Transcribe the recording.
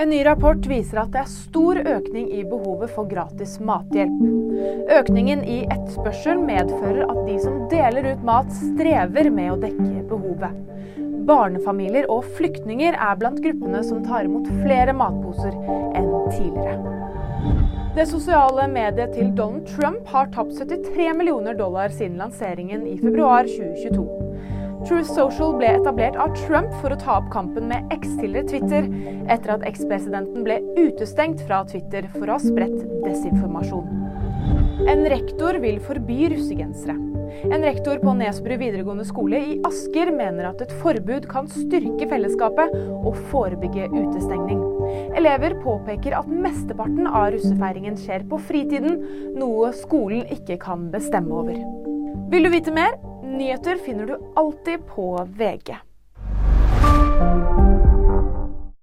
En ny rapport viser at det er stor økning i behovet for gratis mathjelp. Økningen i etterspørsel medfører at de som deler ut mat, strever med å dekke behovet. Barnefamilier og flyktninger er blant gruppene som tar imot flere matposer enn tidligere. Det sosiale mediet til Donald Trump har tapt 73 millioner dollar siden lanseringen i februar 2022. Truth Social ble etablert av Trump for å ta opp kampen med eks-tidligere Twitter, etter at ekspresidenten ble utestengt fra Twitter for å ha spredt desinformasjon. En rektor vil forby russegensere. En rektor på Nesbru videregående skole i Asker mener at et forbud kan styrke fellesskapet og forebygge utestengning. Elever påpeker at mesteparten av russefeiringen skjer på fritiden, noe skolen ikke kan bestemme over. Vil du vite mer? Nyheter finner du alltid på VG.